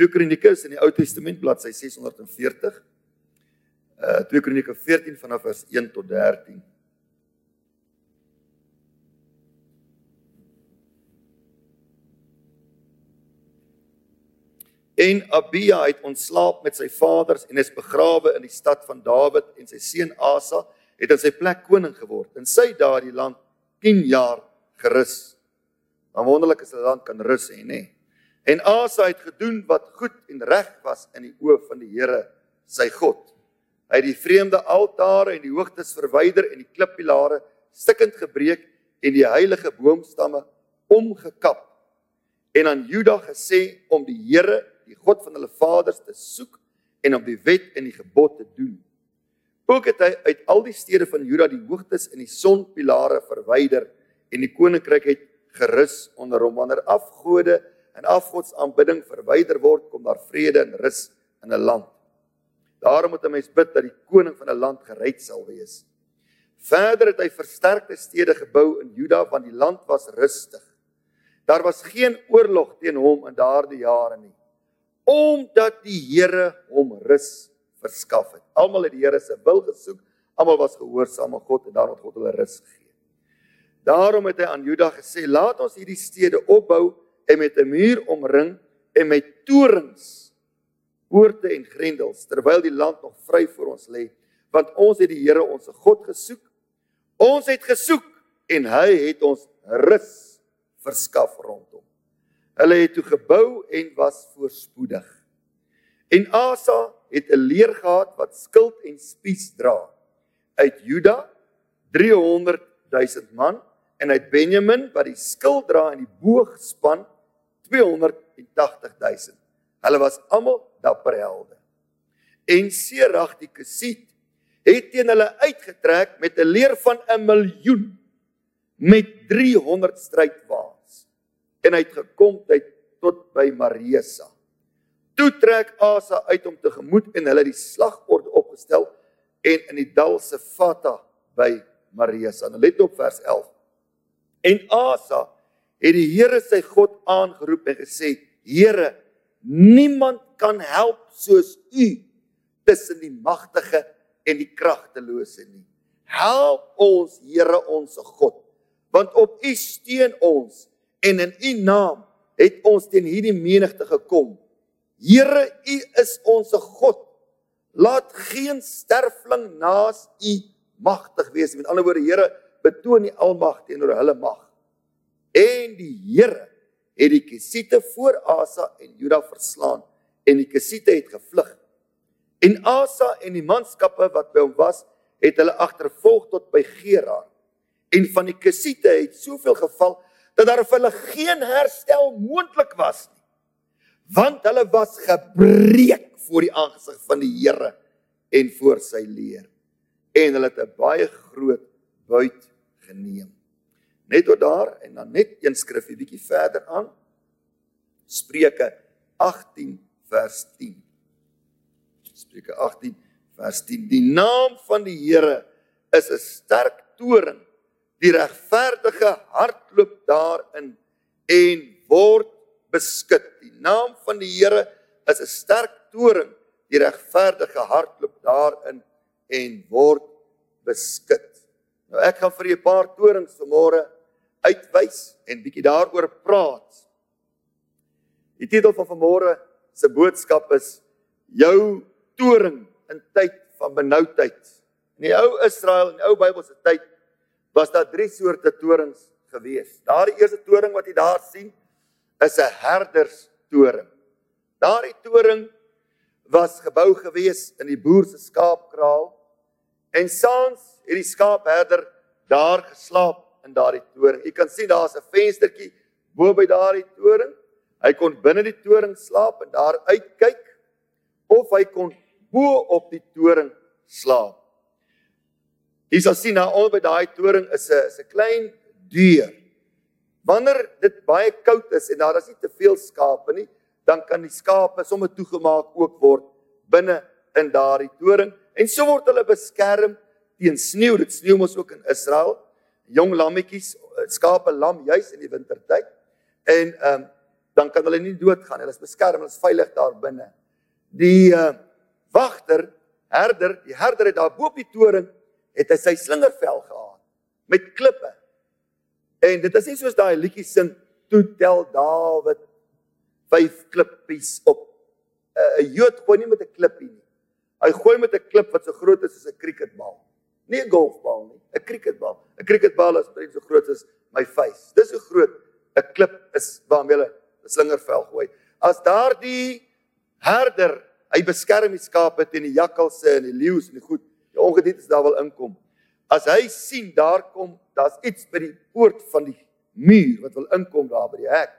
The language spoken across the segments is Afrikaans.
2 Kronieke is in die Ou Testament bladsy 640. Uh 2 Kronieke 14 vanaf vers 1 tot 13. En Abia het ontslaap met sy vaders en is begrawe in die stad van Dawid en sy seun Asa het in sy plek koning geword. En sy daardie land 10 jaar gerus. Dan wonderlik is 'n land kan rus hê, nê. En Asa het gedoen wat goed en reg was in die oë van die Here, sy God. Hy het die vreemde altare en die hoogtes verwyder en die klippilare stikkend gebreek en die heilige boomstamme omgekap. En aan Juda gesê om die Here die God van hulle vaders te soek en om die wet en die gebod te doen. Ook het hy uit al die stede van Juda die hoogtes en die sonpilare verwyder en die koninkryk het gerus onder hom wanneer afgode en afgodsaanbidding verwyder word kom daar vrede en rus in 'n land. Daarom moet 'n mens bid dat die koning van 'n land gered sal wees. Verder het hy versterkte stede gebou in Juda want die land was rustig. Daar was geen oorlog teen hom in daardie jare nie omdat die Here hom rus verskaf het. Almal het die Here se wil gesoek, almal was gehoorsaam aan God en daarom het God hulle rus gegee. Daarom het hy aan Juda gesê: "Laat ons hierdie stede opbou en met 'n muur omring en met torings, poorte en grendels terwyl die land nog vry vir ons lê, want ons het die Here ons God gesoek. Ons het gesoek en hy het ons rus verskaf rondom." Hulle het toe gebou en was voorspoedig. En Asa het 'n leer gehad wat skild en spies dra. Uit Juda 300 000 man en uit Benjamin wat die skild dra en die boog span 280 000. Hulle was almal dapper helde. En Serag die Kesiet het teen hulle uitgetrek met 'n leer van 'n miljoen met 300 strydwaans en hy het gekom tyd tot by Maresa. Toe trek Asa uit om te gemoed en hulle die slagorde opgestel en in die dal se Fata by Maresa. Let op vers 11. En Asa het die Here sy God aangeroep en gesê: Here, niemand kan help soos U tussen die magtige en die kragtelose nie. Help ons, Here ons God, want op U steun ons en in u naam het ons teen hierdie menigte gekom. Here, u is ons God. Laat geen sterfling naas u magtig wees. Met ander woorde, Here, betoon die almag teenoor hulle mag. En die Here het die Kesiete voor Asa en Juda verslaan en die Kesiete het gevlug. En Asa en die manskappe wat by hom was, het hulle agtervolg tot by Gerar. En van die Kesiete het soveel geval dat daar vir hulle geen herstel moontlik was nie. Want hulle was gebreek voor die aangesig van die Here en voor sy leer. En hulle het 'n baie groot buit geneem. Net tot daar en dan net een skrifgie bietjie verder aan. Spreuke 18 vers 10. Spreuke 18 vers 10. Die naam van die Here is 'n sterk toring Die regverdige hardloop daarin en word beskud. Die naam van die Here is 'n sterk toring. Die regverdige hardloop daarin en word beskud. Nou ek gaan vir julle 'n paar torings vanmôre uitwys en bietjie daaroor praat. Die titel van vanmôre se boodskap is jou toring in tyd van benoudheid. In die ou Israel en die ou Bybelse tyd was daar drie soorte torings gewees. Daardie eerste toring wat jy daar sien is 'n herderstoring. Daardie toring was gebou gewees in die boer se skaapkraal en saans het die skaapherder daar geslaap in daardie toring. Jy kan sien daar's 'n venstertjie bo by daardie toring. Hy kon binne die toring slaap en daar uitkyk of hy kon bo op die toring slaap. Jy sal sien nou al by daai toring is 'n is 'n klein deur. Wanneer dit baie koud is en daar is nie te veel skape nie, dan kan die skape sommer toegemaak ook word binne in daardie toring en so word hulle beskerm teen sneeu. Dit sneeu mos ook in Israel. Jong lammetjies, skape lam juis in die wintertyd. En ehm um, dan kan hulle nie doodgaan. Hulle is beskerm, hulle is veilig daar binne. Die uh, wagter, herder, die herder het daar bo op die toring het hy sy slingervel gehad met klippe. En dit is nie soos daai liedjie sing toe tel Dawid vyf klippies op. Eh, 'n uh, Jood gooi nie met 'n klippie nie. Hy gooi met 'n klip wat so groot is as 'n cricketbal. Nie 'n golfbal nie, 'n cricketbal. 'n Cricketbal is baie so groot as my face. Dis so groot 'n klip is waarmee hulle 'n slingervel gooi. As daardie herder, hy beskerm die skape teen die jakkalse en die leeu's en die goed, die ongedierte daar wil inkom. As hy sien daar kom, daar's iets by die poort van die muur wat wil inkom daar by die hek.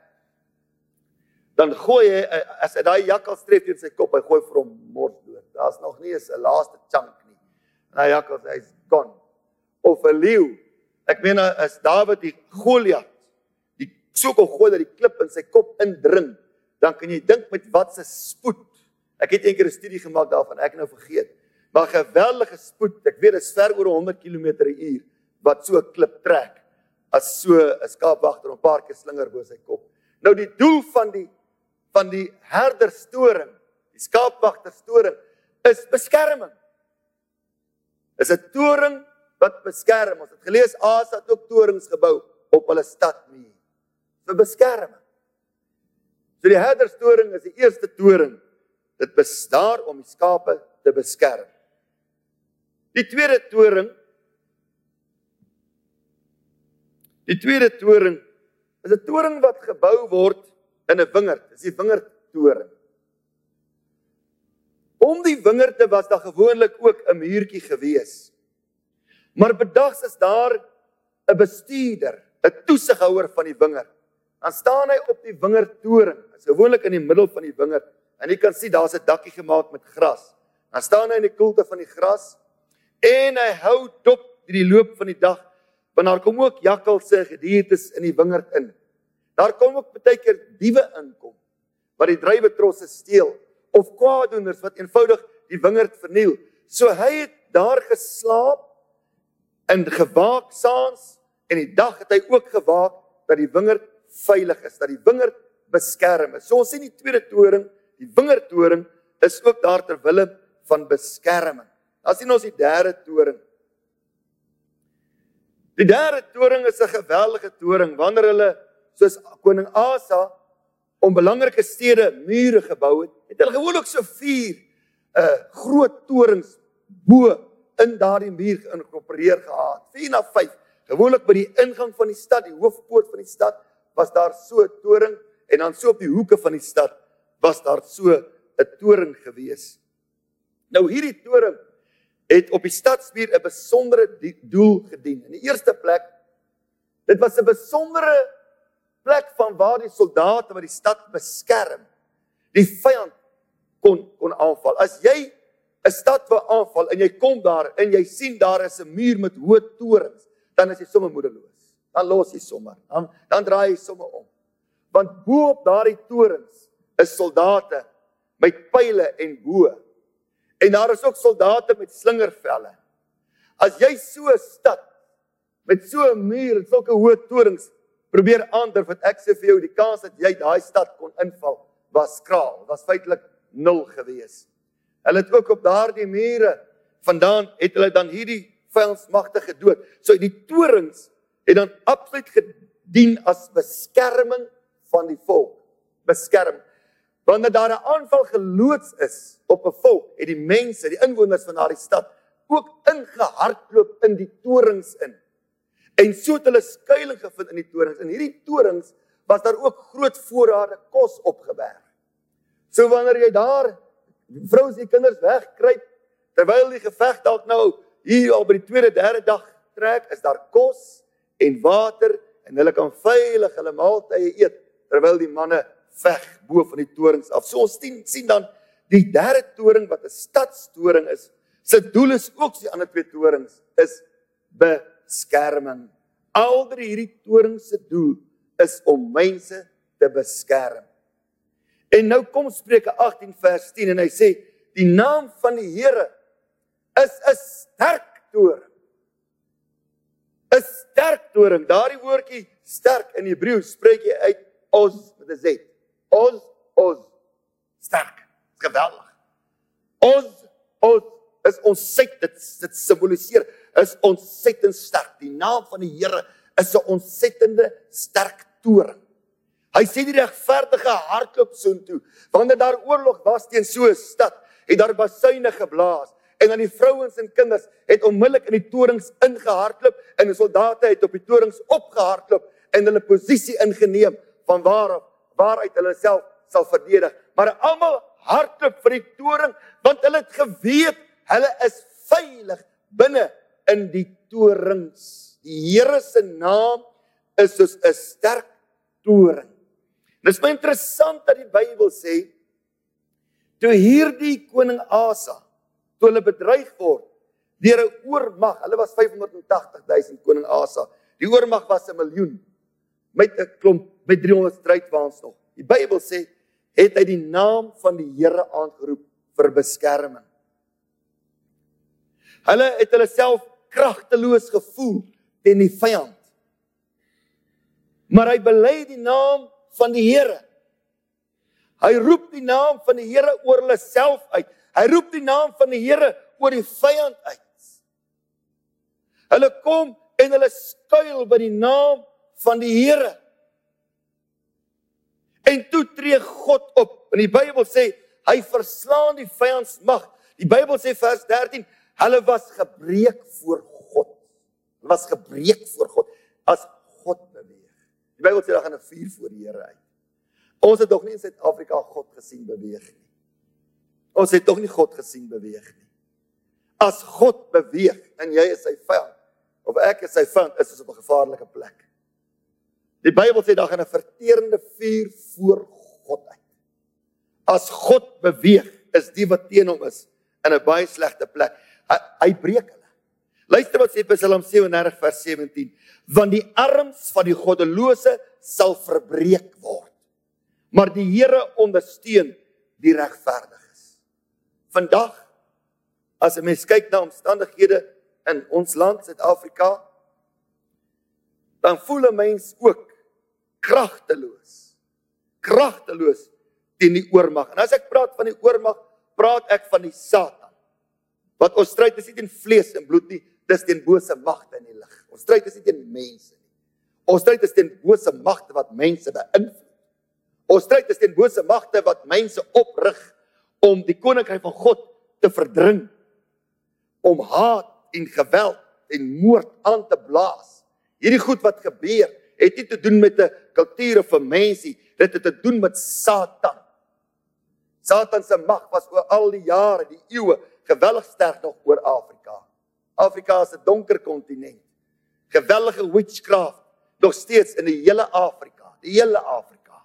Dan gooi hy as hy daai jakkals tref teen sy kop, hy gooi vir hom mors dood. Daar's nog nie eens 'n laaste chunk nie. En daai jakkals hy's gone. Of 'n leeu. Ek meen as Dawid die Goliat die sokol gooi dat die klip in sy kop indring, dan kan jy dink met wat se spoed. Ek het eendag 'n studie gemaak daarvan, ek nou vergeet. Maar geweldige spoed. Ek weet dit is ver oor 100 km/h wat so 'n klip trek as so 'n skaapwagter 'n paar keer slinger bo sy kop. Nou die doel van die van die herderstoring, die skaapwagterstoring is beskerming. Is 'n toring wat beskerm. Ons het gelees Asa het ook torings gebou op hulle stadmuur vir beskerming. So die herderstoring is die eerste toring. Dit bestaan om die skape te beskerm. Die tweede toring Die tweede toring is 'n toring wat gebou word in 'n wingerd. Dis die wingerdtoring. Om die wingerde was daar gewoonlik ook 'n muurtjie gewees. Maar bedags is daar 'n bestuurder, 'n toesighouer van die wingerd. Dan staan hy op die wingerdtoring. Hy's gewoonlik in die middel van die wingerd en jy kan sien daar's 'n dakkie gemaak met gras. Dan staan hy in die koelte van die gras en hy hou dop die loop van die dag want daar kom ook jakkalse gediertes in die wingerd in. Daar kom ook baie keer diewe inkom wat die druiwetrosse steel of kwaadoeners wat eenvoudig die wingerd verniel. So hy het daar geslaap en gewaak saans en die dag het hy ook gewaak dat die wingerd veilig is, dat die wingerd beskerm is. So ons sien die tweede toring, die wingerdtoring is ook daar ter wille van beskerming. Dan sien ons die derde toring. Die derde toring is 'n geweldige toring wanneer hulle soos koning Asa om belangrike stede mure gebou het, het hulle gewoonlik so vier 'n uh, groot torings bo in daardie muur geïnkorporeer gehad. 4 na 5. Gewoonlik by die ingang van die stad, die hoofpoort van die stad, was daar so 'n toring en dan so op die hoeke van die stad was daar so 'n toring gewees. Nou hierdie toring het op die stadsmuur 'n besondere doel gedien. In die eerste plek dit was 'n besondere plek van waar die soldate wat die stad beskerm, die vyand kon kon aanval. As jy 'n stad wil aanval en jy kom daar en jy sien daar is 'n muur met hoë torings, dan is jy sommer moedeloos. Dan los jy sommer. Dan dan draai jy sommer om. Want bo op daardie torings is soldate met pile en boë En daar is ook soldate met slingervelle. As jy so 'n stad met so 'n muur en sulke hoë torings probeer aandurf wat ek sê vir jou die kans dat jy daai stad kon inval was skraal, was feitelik nul gewees. Hulle het ook op daardie mure vandaan het hulle dan hierdie vyandmagte gedood. So die torings het dan absoluut gedien as beskerming van die volk. Beskerm Wanneer daar 'n aanval geloods is op 'n volk, het die mense, die inwoners van daardie stad ook ingehardloop in die torings in. En so het hulle skuilings gevind in die torings. In hierdie torings was daar ook groot voorrade kos opgeberg. So wanneer jy daar vrouens en kinders wegkruip terwyl die geveg dalk nou hier al by die tweede, derde dag trek, is daar kos en water en hulle kan veilig hulle maaltye eet terwyl die manne veg bo van die torings af. So ons sien sien dan die derde toring wat 'n stadstoring is. Sy doel is ook die ander twee torings is beskerming. Al drie hierdie torings se doel is om mense te beskerm. En nou kom Spreuke 18 vers 10 en hy sê die naam van die Here is 'n sterk toring. 'n Sterk toring. Daardie woordjie sterk in Hebreë spreek jy uit os met 'n Z Ons ons sterk. Geweldig. Ons ons is ontset dit dit simboliseer is ontsettend sterk. Die naam van die Here is 'n ontsettende sterk toring. Hy sê die regverdige hardloop soontoe. Wanneer daar oorlog was teen so 'n stad, het daar basuine geblaas en dan die vrouens en kinders het onmiddellik in die torings ingehardloop en die soldate het op die torings opgehardloop en hulle posisie ingeneem van waar af waaruit hulle self sal verdedig. Maar almal hardloop vir die toring want hulle het geweet hulle is veilig binne in die torings. Die Here se naam is soos 'n sterk toring. Dit is my interessant dat die Bybel sê toe hierdie koning Asa toe hulle bedreig word deur 'n oormag, hulle was 580 000 koning Asa. Die oormag was 'n miljoen met 'n klomp met 300 strydwaans nog. Die Bybel sê het hy die naam van die Here aangeroep vir beskerming. Hulle het hulle self kragteloos gevoel teen die vyand. Maar hy bely die naam van die Here. Hy roep die naam van die Here oor hulle self uit. Hy roep die naam van die Here oor die vyand uit. Hulle kom en hulle skuil by die naam van die Here. En toe tree God op. En die Bybel sê hy verslaan die vyandsmag. Die Bybel sê vers 13, hulle was gebreek voor God. Hulle was gebreek voor God as. Die Bybel sê daar gaan 'n vuur voor die Here uit. Ons het nog nie in Suid-Afrika God gesien beweeg nie. Ons het tog nie God gesien beweeg nie. As God beweeg en jy is sy vyand of ek is sy vyand, is ons op 'n gevaarlike plek. Die Bybel sê daar gaan 'n verterende vuur voor God uit. As God beweeg, is die wat teen hom is in 'n baie slegte plek. Hy, hy breek hulle. Luister wat sê Psalm 37 vers 17, want die arms van die goddelose sal verbreek word. Maar die Here ondersteun die regverdiges. Vandag as 'n mens kyk na omstandighede in ons land Suid-Afrika, dan voel 'n mens ook kragteloos. Kragteloos teen die oormag. En as ek praat van die oormag, praat ek van die Satan. Wat ons stryd is nie teen vlees en bloed nie, dis teen bose magte in die lig. Ons stryd is nie teen mense nie. Ons stryd is teen bose magte wat mense beïnvloed. Ons stryd is teen bose magte wat mense oprig om die koninkryk van God te verdring. Om haat en geweld en moord aan te blaas. Hierdie goed wat gebeur het nie te doen met 'n kultuur of 'n mensie, dit het te doen met Satan. Satan se mag was oor al die jare, die eeue, geweldig sterk nog oor Afrika. Afrika is 'n donker kontinent. Geweldige witchcraft nog steeds in die hele Afrika, die hele Afrika.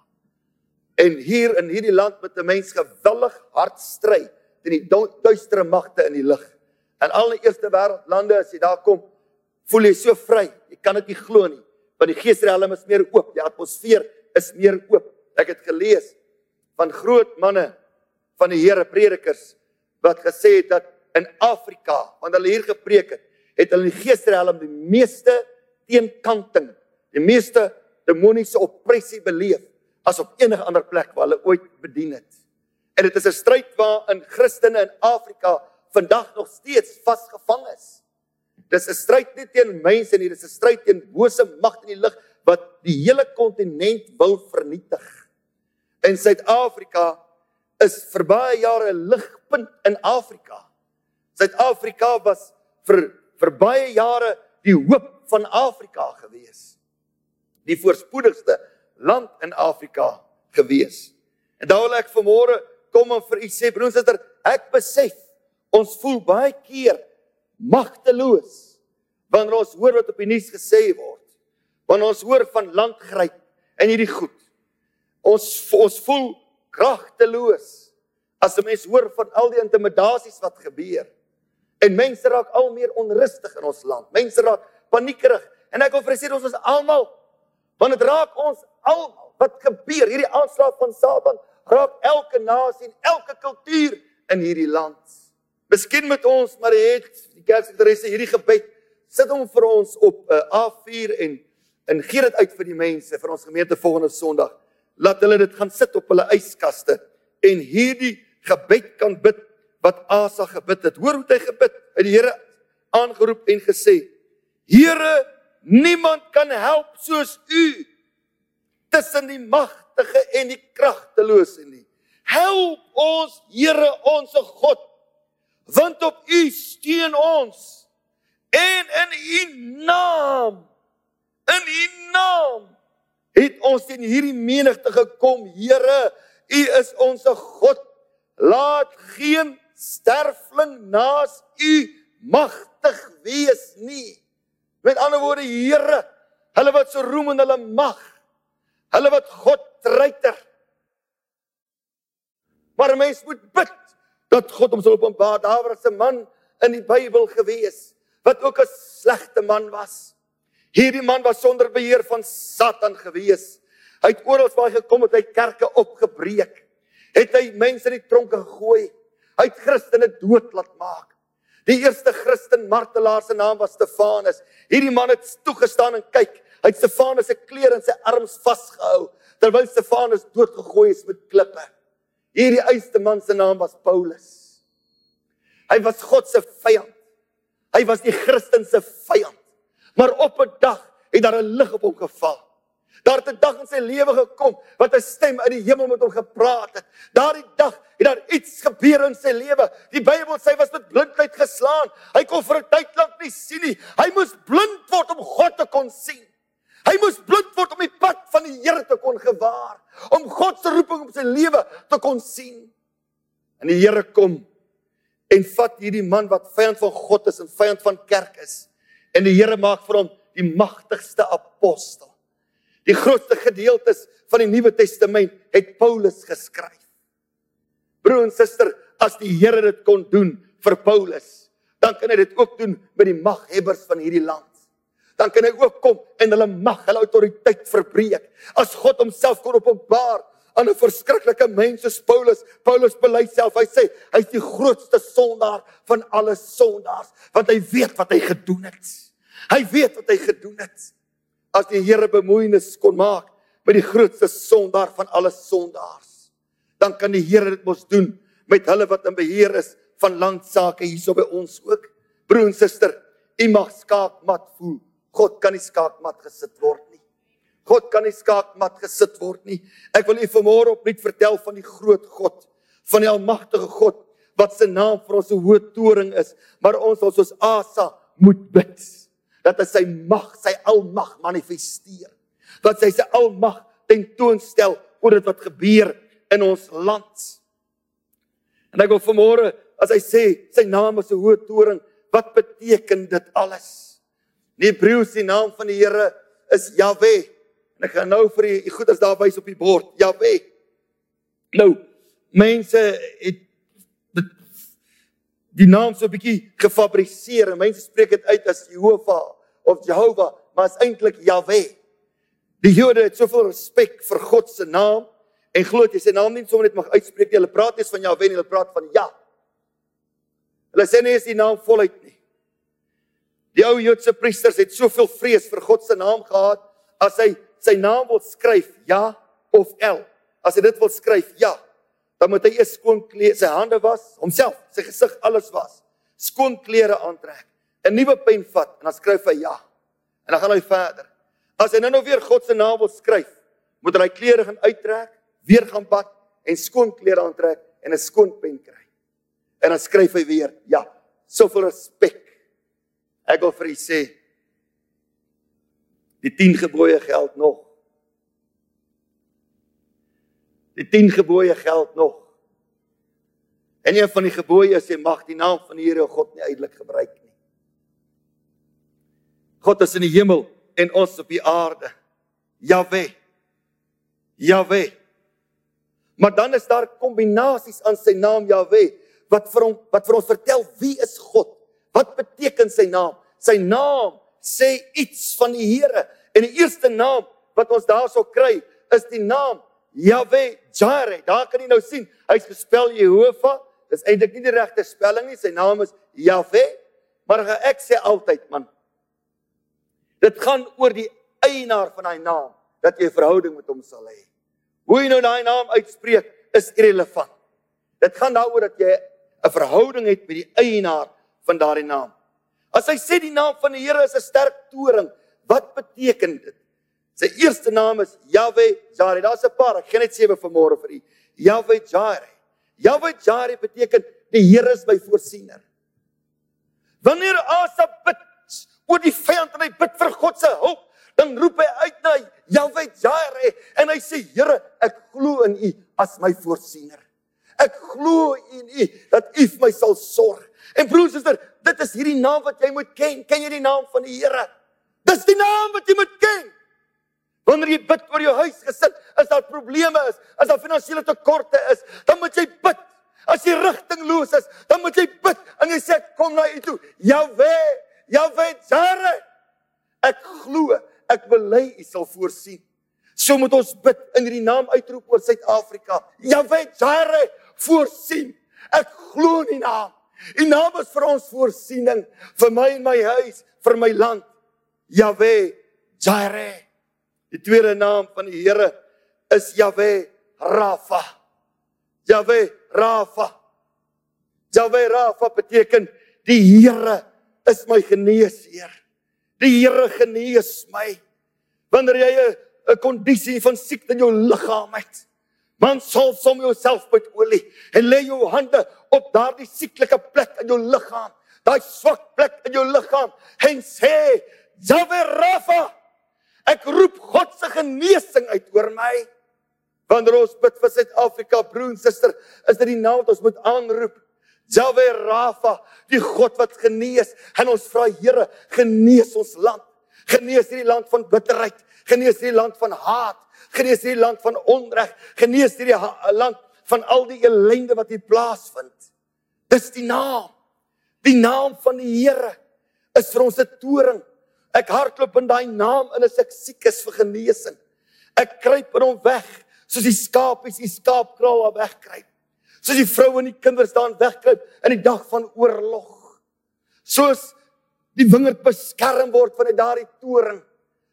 En hier in hierdie land met 'n mens geweldig hard stry teen die duistere magte in die lig. En al die eerste wêreld lande as jy daar kom, voel jy so vry. Jy kan dit nie glo nie want die geesrealm is meer oop, die atmosfeer is meer oop. Ek het gelees van groot manne van die Here predikers wat gesê het dat in Afrika, wanneer hulle hier gepreek het, het hulle die geesrealm die meeste teenkanting, die meeste demoniese opressie beleef as op enige ander plek waar hulle ooit bedien het. En dit is 'n stryd waarin Christene in Afrika vandag nog steeds vasgevang is. Dis 'n stryd nie teen mense nie, dis 'n stryd teen bose magte in die lig wat die hele kontinent wil vernietig. In Suid-Afrika is vir baie jare 'n ligpunt in Afrika. Suid-Afrika was vir vir baie jare die hoop van Afrika gewees. Die voorspoedigste land in Afrika gewees. En daar wil ek vanmôre kom en vir u sê broers en susters, ek besef ons voel baie keer magteloos wanneer ons hoor wat op die nuus gesê word. Wanneer ons hoor van landgryp en hierdie goed. Ons ons voel kragteloos as 'n mens hoor van al die intimidasies wat gebeur. En mense raak al meer onrustig in ons land. Mense raak paniekerig en ek wil vir sê ons is almal want dit raak ons almal wat gebeur hierdie aanslag van Satan raak elke nasie en elke kultuur in hierdie land. Miskien met ons, maar het die kerksekretaresse hierdie gebed sit hom vir ons op 'n uh, A4 en en gee dit uit vir die mense vir ons gemeente volgende Sondag. laat hulle dit gaan sit op hulle yskaste en hierdie gebed kan bid wat Asa gebid het. Hoor hoe hy gebid. Hy die Here aangeroep en gesê: Here, niemand kan help soos U tussen die magtige en die kragtelose nie. Help ons, Here, ons God, want op U steun ons. En in U naam, in U naam het ons teen hierdie menigte gekom, Here. U is ons God. Laat geen sterfling naas U magtig wees nie. Met ander woorde, Here, hulle wat so roem in hulle mag, hulle wat God treiter. Maar 'n mens moet bid dat God hom sal openbaar. Daar was 'n man in die Bybel gewees wat ook 'n slegte man was. Hierdie man was sonder beheer van Satan gewees. Hy het oral waar hy gekom het, hy kerke opgebreek. Het hy mense in die tronke gegooi. Hy het Christene dood laat maak. Die eerste Christen martelaar se naam was Stefanus. Hierdie man het toegestaan en kyk. Hy het Stefanus se klere in sy arms vasgehou terwyl Stefanus doodgegooi is met klippe. Hierdie eerste man se naam was Paulus. Hy was God se vyand. Hy was die Christen se vyand. Maar op 'n dag het daar 'n lig op hom geval. Daar het 'n dag in sy lewe gekom wat 'n stem uit die hemel met hom gepraat het. Daardie dag het daar iets gebeur in sy lewe. Die Bybel sê hy was met blindheid geslaan. Hy kon vir 'n tyd lank nie sien nie. Hy moes blind word om God te kon sien. Hy moes blind word om die pad van die Here te kon gewaar, om God se roeping op sy lewe te kon sien. En die Here kom en vat hierdie man wat vyand van God is en vyand van kerk is. En die Here maak vir hom die magtigste apostel. Die grootste gedeeltes van die Nuwe Testament het Paulus geskryf. Broer en suster, as die Here dit kon doen vir Paulus, dan kan hy dit ook doen met die maghebbers van hierdie land. Dan kan hy ook kom en hulle mag, hulle autoriteit verbreek. As God homself kon openbaar aan 'n verskriklike mens soos Paulus, Paulus bely self, hy sê hy's die grootste sondaar van alle sondaars, want hy weet wat hy gedoen het. Hy weet wat hy gedoen het as die Here bemoeienis kon maak met die grootste sondaar van alle sondaars, dan kan die Here dit mos doen met hulle wat in beheer is van landsaake hierso by ons ook. Broer en suster, u mag skaakmat voel. God kan nie skaakmat gesit word nie. God kan nie skaakmat gesit word nie. Ek wil u vanmôre opnuut vertel van die groot God, van die almagtige God wat se naam vir ons 'n hoë toring is, maar ons sal soos Asa moet bid dat hy sy mag, sy almag manifesteer. Dat hy sy almag tentoonstel oor dit wat gebeur in ons land. En ek wil vanmôre as hy sê sy naam is 'n hoë toring, wat beteken dit alles? In Hebreëus die naam van die Here is Jahwe. En ek gaan nou vir die goeders daar wys op die bord. Jahwe. Nou, mense het die naam so 'n bietjie gefabriseer. Mense spreek dit uit as Jehovah of Jehovah, maar is eintlik Jahwe. Die Jode het soveel respek vir God se naam en glo jy sy naam nie sommer net mag uitspreek nie. Hulle praat nie van Jahwe nie, hulle praat van Ja. Hulle sê nie is die naam voluit nie. Die ou Joodse priesters het soveel vrees vir God se naam gehad as hy sy naam wil skryf Ja of El. As hy dit wil skryf Ja, dan moet hy eers skoon klere, sy hande was, homself, sy gesig alles was, skoon klere aantrek 'n nuwe pen vat en dan skryf hy ja. En dan gaan hy verder. As hy nou nou weer God se naam wil skryf, moet hy klere gaan uittrek, weer gaan bad en skoon klere aantrek en 'n skoon pen kry. En dan skryf hy weer ja. Soveel respek. Ek wil vir u sê die 10 gebooie geld nog. Die 10 gebooie geld nog. En een van die gebooie is jy mag die naam van die Here God nie uitelik gebruik nie. God is in die hemel en ons op die aarde. Jahwe. Jahwe. Maar dan is daar kombinasies aan sy naam Jahwe wat vir hom wat vir ons vertel wie is God? Wat beteken sy naam? Sy naam sê iets van die Here en die eerste naam wat ons daarso kry is die naam Jahwe Jireh. Daar kan jy nou sien, hy's gespel Jehovah. Dis eintlik nie die regte spelling nie. Sy naam is Jahwe. Maar ek sê altyd man, Dit gaan oor die eienaar van daai naam dat jy 'n verhouding met hom sal hê. Hoe jy nou daai naam uitspreek is irrelevant. Dit gaan daaroor dat jy 'n verhouding het met die eienaar van daardie naam. As hy sê die naam van die Here is 'n sterk toring, wat beteken dit? Sy eerste naam is Yahweh Jireh. Daar's 'n paar, ek gaan net sewe vanmôre vir u. Yahweh Jireh. Yahweh Jireh beteken die Here is my voorsiener. Wanneer Asa bid oor die vyand en hy bid vir God se hulp, dan roep hy uit na Yahweh Jireh en hy sê Here, ek glo in U as my voorsiener. Ek glo in U dat U vir my sal sorg. En broers en susters, dit is hierdie naam wat jy moet ken. Ken jy die naam van die Here? Dis die naam wat jy moet ken. Wanneer jy bid oor jou huis gesit, as daar probleme is, as daar finansiële tekorte is, dan moet jy bid. As jy rigtingloos is, dan moet jy bid en jy sê kom na U toe. Jahweh, Jahweh Jare. Ek glo, ek bely U sal voorsien. So moet ons bid in hierdie naam uitroep oor Suid-Afrika. Jahweh Jare, voorsien. Ek glo in U naam. U naam is vir ons voorsiening vir my en my huis, vir my land. Jahweh Jare. Die tweede naam van die Here is Jahweh Rafa. Jahweh Rafa. Jahweh Rafa beteken die Here is my geneesheer. Die Here genees my. Wanneer jy 'n kondisie van siekte in jou liggaam het, man sal som jouself met olie en lê jou hande op daardie sieklike plek in jou liggaam, daai swak plek in jou liggaam en sê Jahweh Rafa Ek roep God se genesing uit oor my. Wanneer ons bid vir Suid-Afrika, broer en suster, is dit die naam wat ons moet aanroep. Jahweh Rafa, die God wat genees. En ons vra Here, genees ons land. Genees hierdie land van bitterheid, genees hierdie land van haat, genees hierdie land van onreg, genees hierdie land van al die ellende wat hier plaasvind. Dis die naam. Die naam van die Here is vir ons 'n toring Ek hardloop in daai naam en as ek siek is vir genesing. Ek kruip in hom weg soos die skaapies die skaapkraal waar wegkruip. Soos die vroue en die kinders daar wegkruip in die dag van oorlog. Soos die wingerd beskerm word van daardie toring.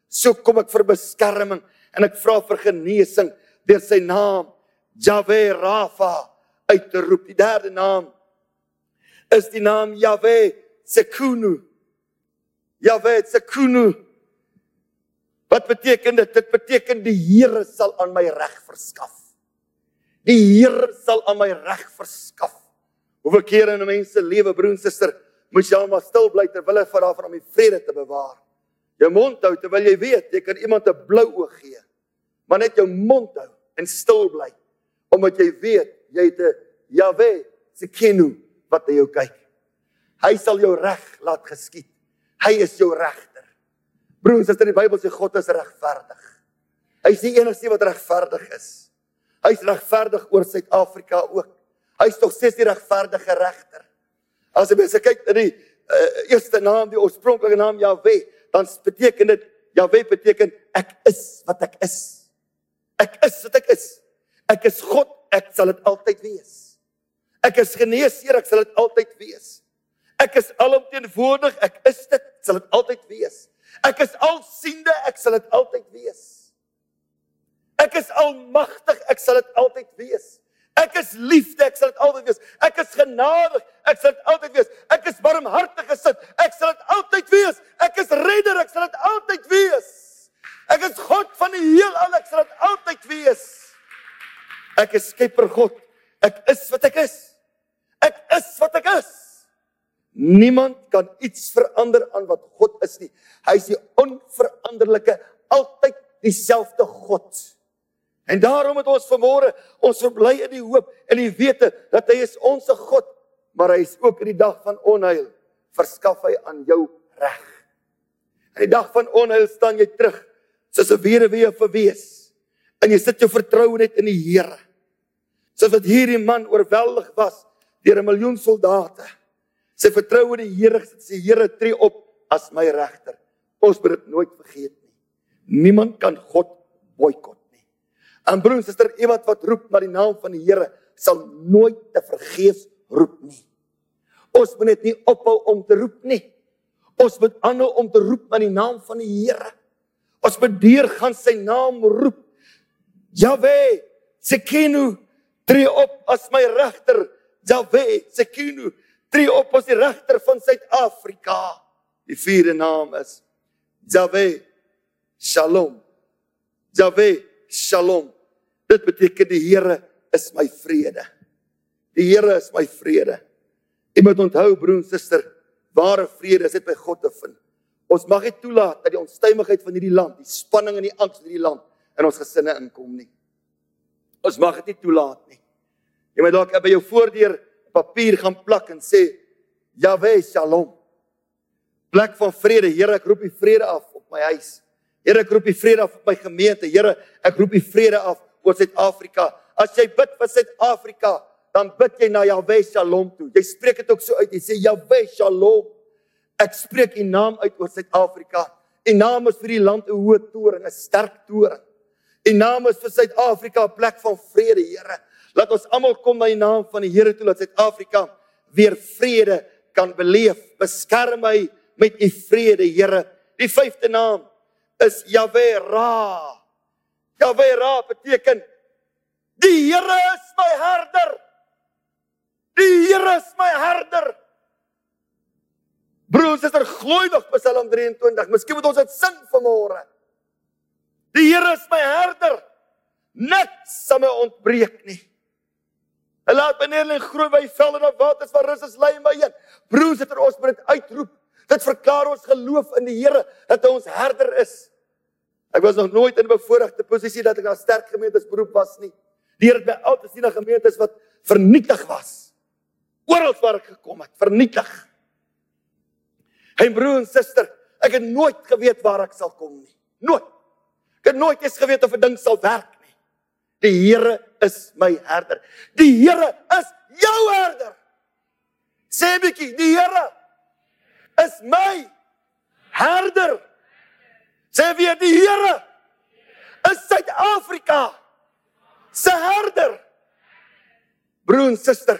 So kom ek vir beskerming en ek vra vir genesing deur sy naam Jahweh Rafa uit te roep. Die derde naam is die naam Jahweh Sekunu. Jahwe Tsekunu. Wat beteken dit? Dit beteken die Here sal aan my reg verskaf. Die Here sal aan my reg verskaf. Hoeveel kere in 'n mens se lewe, broer en suster, moet jy almal stil bly terwyl hy vir haar van om die vrede te bewaar. Jou mond hou terwyl jy weet jy kan iemand 'n blou oog gee. Maar net jou mond hou en stil bly omdat jy weet jy het 'n Jahwe Tsekunu wat na jou kyk. Hy sal jou reg laat geskied. Hy is jou regter. Broers, as dit in die Bybel sê God is regverdig. Hy is die enigste wat regverdig is. Hy's regverdig oor Suid-Afrika ook. Hy's tog ses die regverdige regter. As jy mense kyk na die uh, eerste naam, die oorspronklike naam Jahwe, dan beteken dit Jahwe beteken ek is wat ek is. Ek is wat ek is. Ek is God, ek sal dit altyd wees. Ek is geneesheer, ek sal dit altyd wees. Ek is alomteenwoordig, ek is dit, sal dit altyd wees. Ek is alsiende, ek sal dit altyd wees. Ek is almagtig, ek sal dit altyd wees. Ek is liefde, ek sal dit altyd wees. Ek is genadig, ek sal dit altyd wees. Ek is barmhartig gesit, ek sal dit altyd wees. Ek is redder, ek sal dit altyd wees. Ek is God van die heelal, ek sal dit altyd wees. Ek is skepper God. Ek is wat ek is. Ek is wat ek is. Niemand kan iets verander aan wat God is nie. Hy is die onveranderlike, altyd dieselfde God. En daarom het ons vanmôre ons verbly in die hoop en die wete dat hy is ons God, maar hy is ook in die dag van onheil verskaf hy aan jou reg. In die dag van onheil staan jy terug soos 'n weduwee verwees en jy sit jou vertroue net in die Here. Soos wat hierdie man oorweldig was deur 'n miljoen soldate sy vertroue in die Here gesit. Sy Here tree op as my regter. Ons moet dit nooit vergeet nie. Niemand kan God boikot. En broer en suster, iemand wat roep na die naam van die Here sal nooit te vergeefs roep nie. Ons moet net nie ophou om te roep nie. Ons moet aanhou om te roep na die naam van die Here. Ons moet deur gaan sy naam roep. Jahwe, Sekinu, tree op as my regter. Jahwe, Sekinu, tree op as die regter van Suid-Afrika. Die vierde naam is Jahwe Shalom. Jahwe Shalom. Dit beteken die Here is my vrede. Die Here is my vrede. Jy moet onthou broer en suster, ware vrede is dit by God te vind. Ons mag nie toelaat dat die onstuimigheid van hierdie land, die spanning en die angs in hierdie land in ons gesinne inkom nie. Ons mag dit nie toelaat nie. Jy moet dalk by jou voordeur papier gaan plak en sê Yahweh Shalom. Plek van vrede. Here, ek roep die vrede af op my huis. Here, ek roep die vrede af op my gemeente. Here, ek roep die vrede af oor Suid-Afrika. As jy bid vir Suid-Afrika, dan bid jy na Yahweh Shalom toe. Jy spreek dit ook so uit. Jy sê Yahweh Shalom. Ek spreek U naam uit oor Suid-Afrika. U naam is vir die land 'n hoë toring, 'n sterk toring. U naam is vir Suid-Afrika 'n plek van vrede, Here. Laat ons almal kom na die naam van die Here toe dat Suid-Afrika weer vrede kan beleef. Beskerm my met u vrede, Here. Die vyfde naam is Yahweh Ra. Yahweh Ra beteken die Here is my herder. Die Here is my herder. Broers, is er glooi nog Psalm 23. Miskien moet ons dit sing vanmôre. Die Here is my herder. Niks sal my ontbreek nie. Hy laat my neer in groen by velde en waters waar rus is lei my heen. Broers, dit er ons moet dit uitroep. Dit verklaar ons geloof in die Here dat hy ons herder is. Ek was nog nooit in 'n bevoordeelde posisie dat ek na sterk gemeentes beroep was nie. Die Here het my altyd sien na gemeentes wat vernietig was. Oral waar ek gekom het, vernietig. Hey broer en suster, ek het nooit geweet waar ek sal kom nie. Nooit. Ek het nooit eens geweet of 'n ding sal werk nie. Die Here is my herder. Die Here is jou herder. Sê bietjie, die Here is my herder. Sê weer die Here is Suid-Afrika se herder. Broer en suster,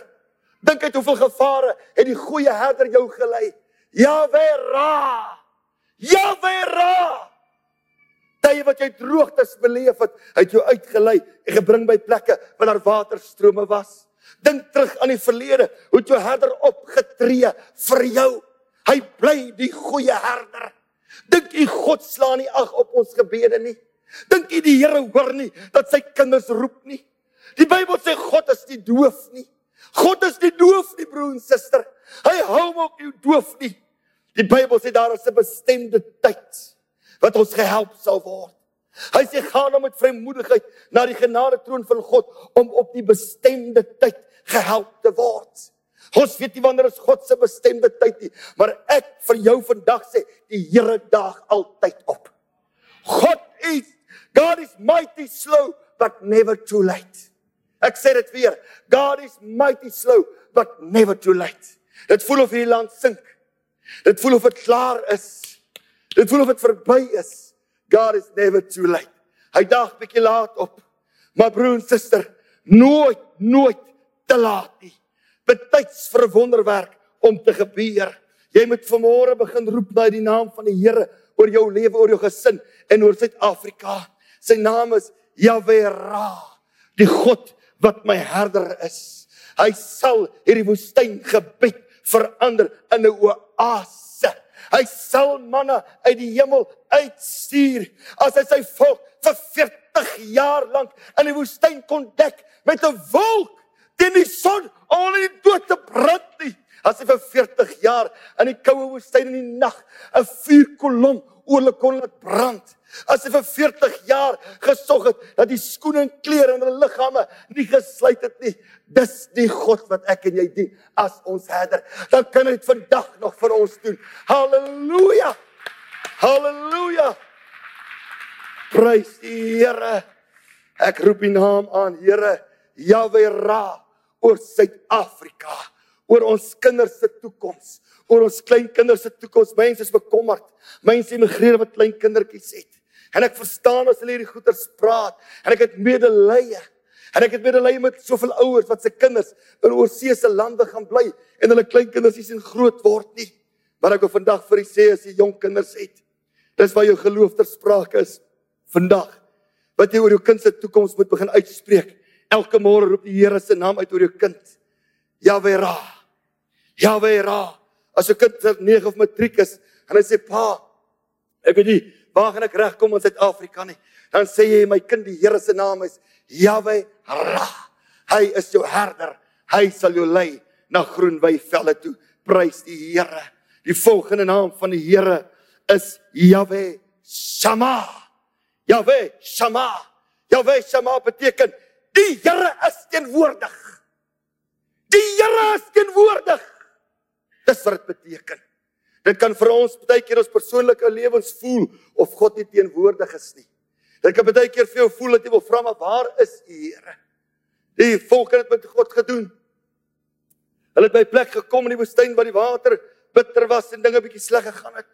dink uit hoeveel gevare het die goeie herder jou gelei. Yahweh Ra. Yahweh Ra. Tye wat jy droogtes beleef het, het jou uitgelei en gebring by plekke waar daar waterstrome was. Dink terug aan die verlede, hoe jou herder opgetree vir jou. Hy bly die goeie herder. Dink u God slaan nie ag op ons gebede nie. Dink u die Here hoor nie dat sy kinders roep nie. Die Bybel sê God is nie doof nie. God is nie doof nie broer en suster. Hy hou ook nie doof nie. Die Bybel sê daar is 'n bestemde tyd wat ons gehelp sal word. Hy sê gaan dan met vrymoedigheid na die genade troon van God om op die bestemde tyd gehelp te word. Ons weet nie wanneer is God se bestemde tyd nie, maar ek vir jou vandag sê die Here daag altyd op. God is God is mighty slow but never too late. Ek sê dit weer. God is mighty slow but never too late. Dit voel of hierdie land sink. Dit voel of dit klaar is. Dit voel of dit verby is. God is never too late. Hy daag bietjie laat op. Maar broer en suster, nooit nooit te laat nie. Betyds vir 'n wonderwerk om te gebeur. Jy moet vanmôre begin roep na die naam van die Here oor jou lewe, oor jou gesin en oor Suid-Afrika. Sy naam is Yahweh Ra, die God wat my herder is. Hy sal hierdie woestyn gebied verander in 'n oase. Hy sal manne uit die hemel uitstuur as hy sy volk vir 40 jaar lank in die woestyn kon dek met 'n wolk teen die son om hulle nie dood te brand nie. As hy vir 40 jaar in die koue woestyn in die nag 'n vuurkolom oor hulle kon laat brand. As hy vir 40 jaar gesorg het dat die skoene en klere in hulle liggame nie gesluit het nie. Dis die God wat ek en jy dien as ons herder. Dan kan hy dit vandag nog vir ons doen. Halleluja. Halleluja. Prys die Here. Ek roep die naam aan, Here, Yahweh Ra oor Suid-Afrika, oor ons kinders se toekoms, oor ons kleinkinders se toekoms. Mense is bekommerd. Mense immigreer wat klein kindertjies het. En ek verstaan as hulle hierdie goeters praat en ek het medelee. En ek het medelee met soveel ouers wat se kinders in oorseese lande gaan bly en hulle kleinkinders nie sien groot word nie. Maar ek wil vandag vir u sê as jy jong kinders het, dis waar jou geloof ter sprake is. Vandag wat jy oor jou kind se toekoms moet begin uitspreek. Elke môre roep die Here se naam uit oor jou kind. Yahweh Ra. Yahweh Ra. As 'n kind se 9 of matriek is, en hy sê pa, ek weet nie waar gaan ek regkom in Suid-Afrika nie. Dan sê jy my kind die Here se naam is Yahweh Ra. Hy is jou herder. Hy sal jou lei na groen weivelle toe. Prys die Here. Die volgende naam van die Here is Yahweh Shama. Yahweh Shama. Yahweh Shama beteken die Here is teenwoordig. Die Here is teenwoordig. Dis wat dit beteken. Dit kan vir ons baie keer ons persoonlike lewens voel of God nie teenwoordig is nie. Dit kan baie keer vir jou voel dat jy wil vra maar waar is U Here? Die volk het met God gedoen. Hulle het by 'n plek gekom in die woestyn waar die water bitter was en dinge bietjie sleg gegaan het.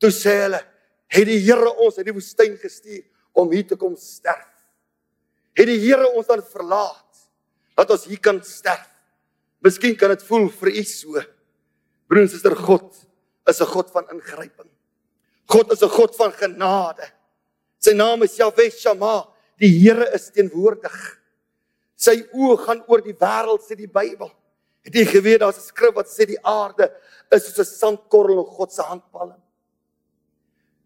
Toe sê hulle, het die Here ons uit die woestyn gestuur om hier te kom sterf. Het die Here ons dan verlaat dat ons hier kan sterf. Miskien kan dit voel vir u so. Broer en suster, God is 'n God van ingryping. God is 'n God van genade. Sy naam is Yahweh Shammah. Die Here is teenwoordig. Sy oë gaan oor die wêreld sê die Bybel. Het jy geweet daar's 'n skrif wat sê die aarde is soos 'n sandkorrel in God se handpalm?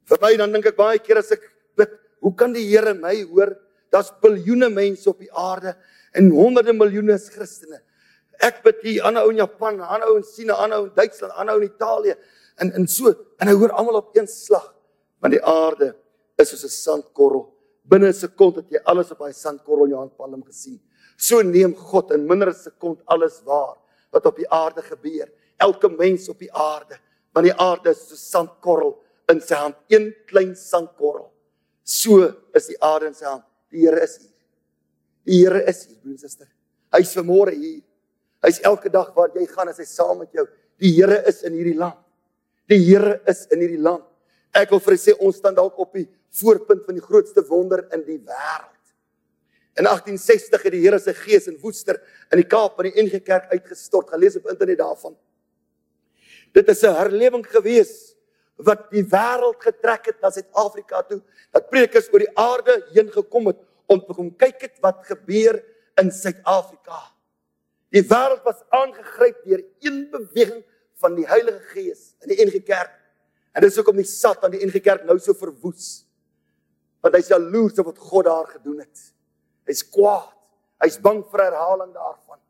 Vir my dan dink ek baie keer as ek bid, hoe kan die Here my hoor? Daar's biljoene mense op die aarde en honderde miljoene is Christene. Ek bid hier aan 'n ou in Japan, aan 'n ou in China, aan 'n ou in Duitsland, aan 'n ou in Italië en en so en hy hoor almal op een slag. Want die aarde is soos 'n sandkorrel. Binne 'n sekond het jy alles op daai sandkorrel in jou handpalm gesien. So neem God in minder as 'n sekond alles waar wat op die aarde gebeur. Elke mens op die aarde, want die aarde is so sandkorrel in sy hand, een klein sandkorrel. So is die aarde in sy hand. Die Here is hier. Die Here is hier, broer en suster. Hy's vanmôre hier. Hy's elke dag waar jy gaan, is hy saam met jou. Die Here is in hierdie land. Die Here is in hierdie land. Ek wil vir sê ons staan dalk op die voorpunt van die grootste wonder in die wêreld. In 1860 het die Here se gees in Woester in die Kaap in die NG Kerk uitgestort. Gelees op internet daarvan. Dit is 'n herlewing gewees wat die wêreld getrek het na Suid-Afrika toe. Dat preekers oor die aarde heen gekom het om te kom kyk het wat gebeur in Suid-Afrika. Die wêreld was aangegryp deur een beweging van die Heilige Gees in die NG Kerk. En dis hoekom die sat aan die NG Kerk nou so verwoes. Want hy's jaloers op wat God daar gedoen het. Hy's kwaad. Hy's bang vir herhaling daarvan.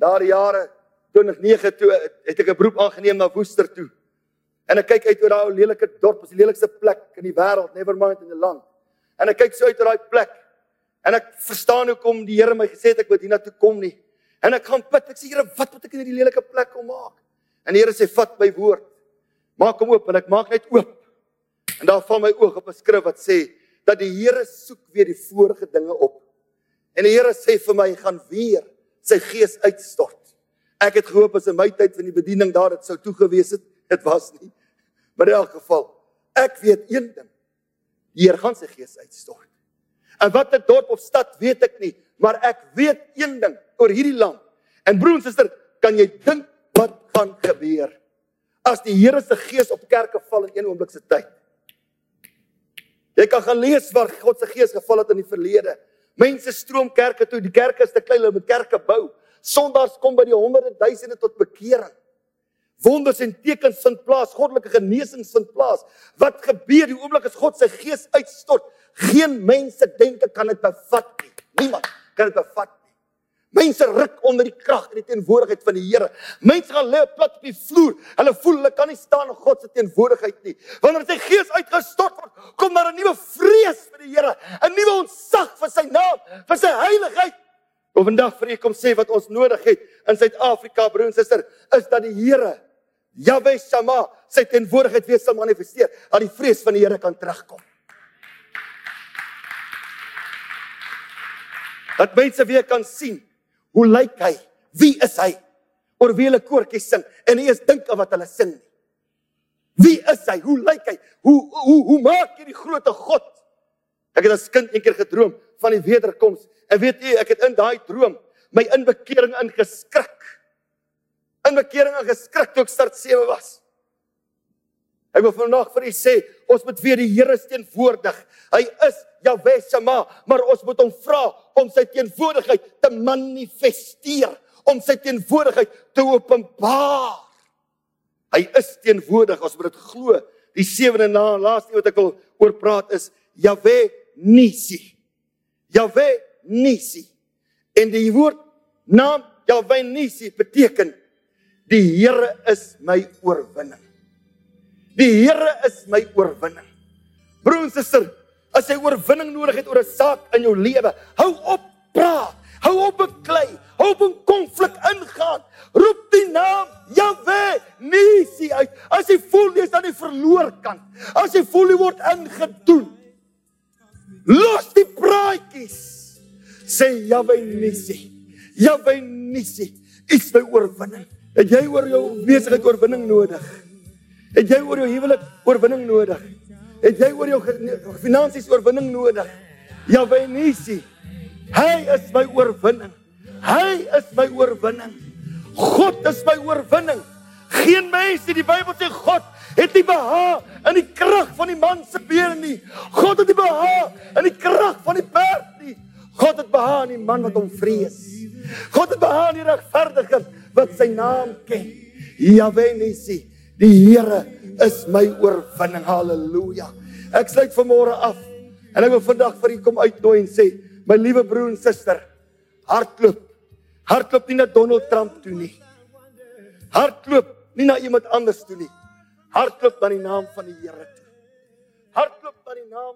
Daardie jare 2009 toe het ek 'n beroep aangeneem na Woester toe. En ek kyk uit oor daai lelike dorp, is die lelikste plek in die wêreld, never mind in die land. En ek kyk so uit oor daai plek. En ek verstaan hoekom die Here my gesê het ek moet hiernatoe kom nie. En ek gaan bid. Ek sê Here, wat moet ek in hierdie lelike plek kom maak? En die Here sê vat my woord. Maak hom oop en ek maak net oop. En daar val my oog op 'n skrif wat sê dat die Here soek weer die vorige dinge op. En die Here sê vir my gaan weer sy gees uitstort. Ek het gehoop as in my tyd van die bediening daar dit sou toegewees het dit was nie. Maar in elk geval, ek weet een ding. Die Here gaan sy gees uitstort. En wat 'n dorp of stad weet ek nie, maar ek weet een ding oor hierdie land. En broer en suster, kan jy dink wat gaan gebeur as die Here se gees op kerke val in een oomblik se tyd? Jy kan gaan lees waar God se gees geval het in die verlede. Mense stroom kerke toe, die kerke is te klein, hulle moet kerke bou. Sondaars kom by die honderde duisende tot bekering. Wonders en tekens vind plaas, goddelike genesings vind plaas. Wat gebeur die oomblik as God sy gees uitstort? Geen mense denke kan dit bevat nie. Niemand kan dit bevat nie. Mense ruk onder die krag en die teenwoordigheid van die Here. Mense gaan lê plat op die vloer. Hulle voel hulle kan nie staan in God se teenwoordigheid nie. Wanneer sy gees uitgestort word, kom daar 'n nuwe vrees vir die Here, 'n nuwe ontzag vir sy naam, vir sy heiligheid. Of vandag vir u kom sê wat ons nodig het in Suid-Afrika, broer en suster, is dat die Here Jahwe Shama sy teenwoordigheid weer sal manifesteer, dat die vrees van die Here kan terugkom. Dat mense weer kan sien hoe lyk hy? Wie is hy? Oor wie hulle koortjies sing en nie eens dink aan wat hulle sing nie. Wie is hy? Hoe lyk hy? Hoe hoe hoe maak jy die grootte God? Ek het as kind eendag gedroom van die wederkoms. En weet jy, ek het in daai droom my inbekering ingeskrik in bekering en geskrik toe ek start 7 was. Ek wil vandag vir u sê, ons moet weer die Here teenwoordig. Hy is Jahwe Shama, maar ons moet hom vra om sy teenwoordigheid te manifesteer, om sy teenwoordigheid te openbaar. Hy is teenwoordig, ons moet dit glo. Die sewende na laaste wat ek wil oor praat is Jahwe Nisi. Jahwe Nisi. En die woord naam Jahwe Nisi beteken die Here is my oorwinning. Die Here is my oorwinning. Broer en suster, as jy oorwinning nodig het oor 'n saak in jou lewe, hou op praat. Hou op beklei. Hou op in konflik ingaan. Roep die naam Jahwe Nisi uit. As jy voel jy's aan die verloor kant, as jy voel jy word ingedoen, los die praatjies. Sê Jahwe Nisi. Jahwe Nisi, is my oorwinning. Het jy oor jou besigheid oorwinning nodig? Het jy oor jou huwelik oorwinning nodig? Het jy oor jou finansies oorwinning nodig? Jahwe Nisi. Hy is my oorwinning. Hy is my oorwinning. God is my oorwinning. Geen mens in die Bybel sê God het nie behaag in die krag van die man se been nie. God het nie behaag in die krag van die perd nie. God het behaag in die man wat hom vrees. God het behaag in die regverdige wat sy naam ken. Jahwe Nisi. Die Here is my oorwinning. Halleluja. Ek sluit vanmôre af. En ek wil vandag vir u kom uitnooi en sê, my liewe broer en suster, hardloop. Hardloop nie na Donald Trump toe nie. Hardloop nie na iemand anders toe nie. Hardloop na die naam van die Here toe. Hardloop na die naam.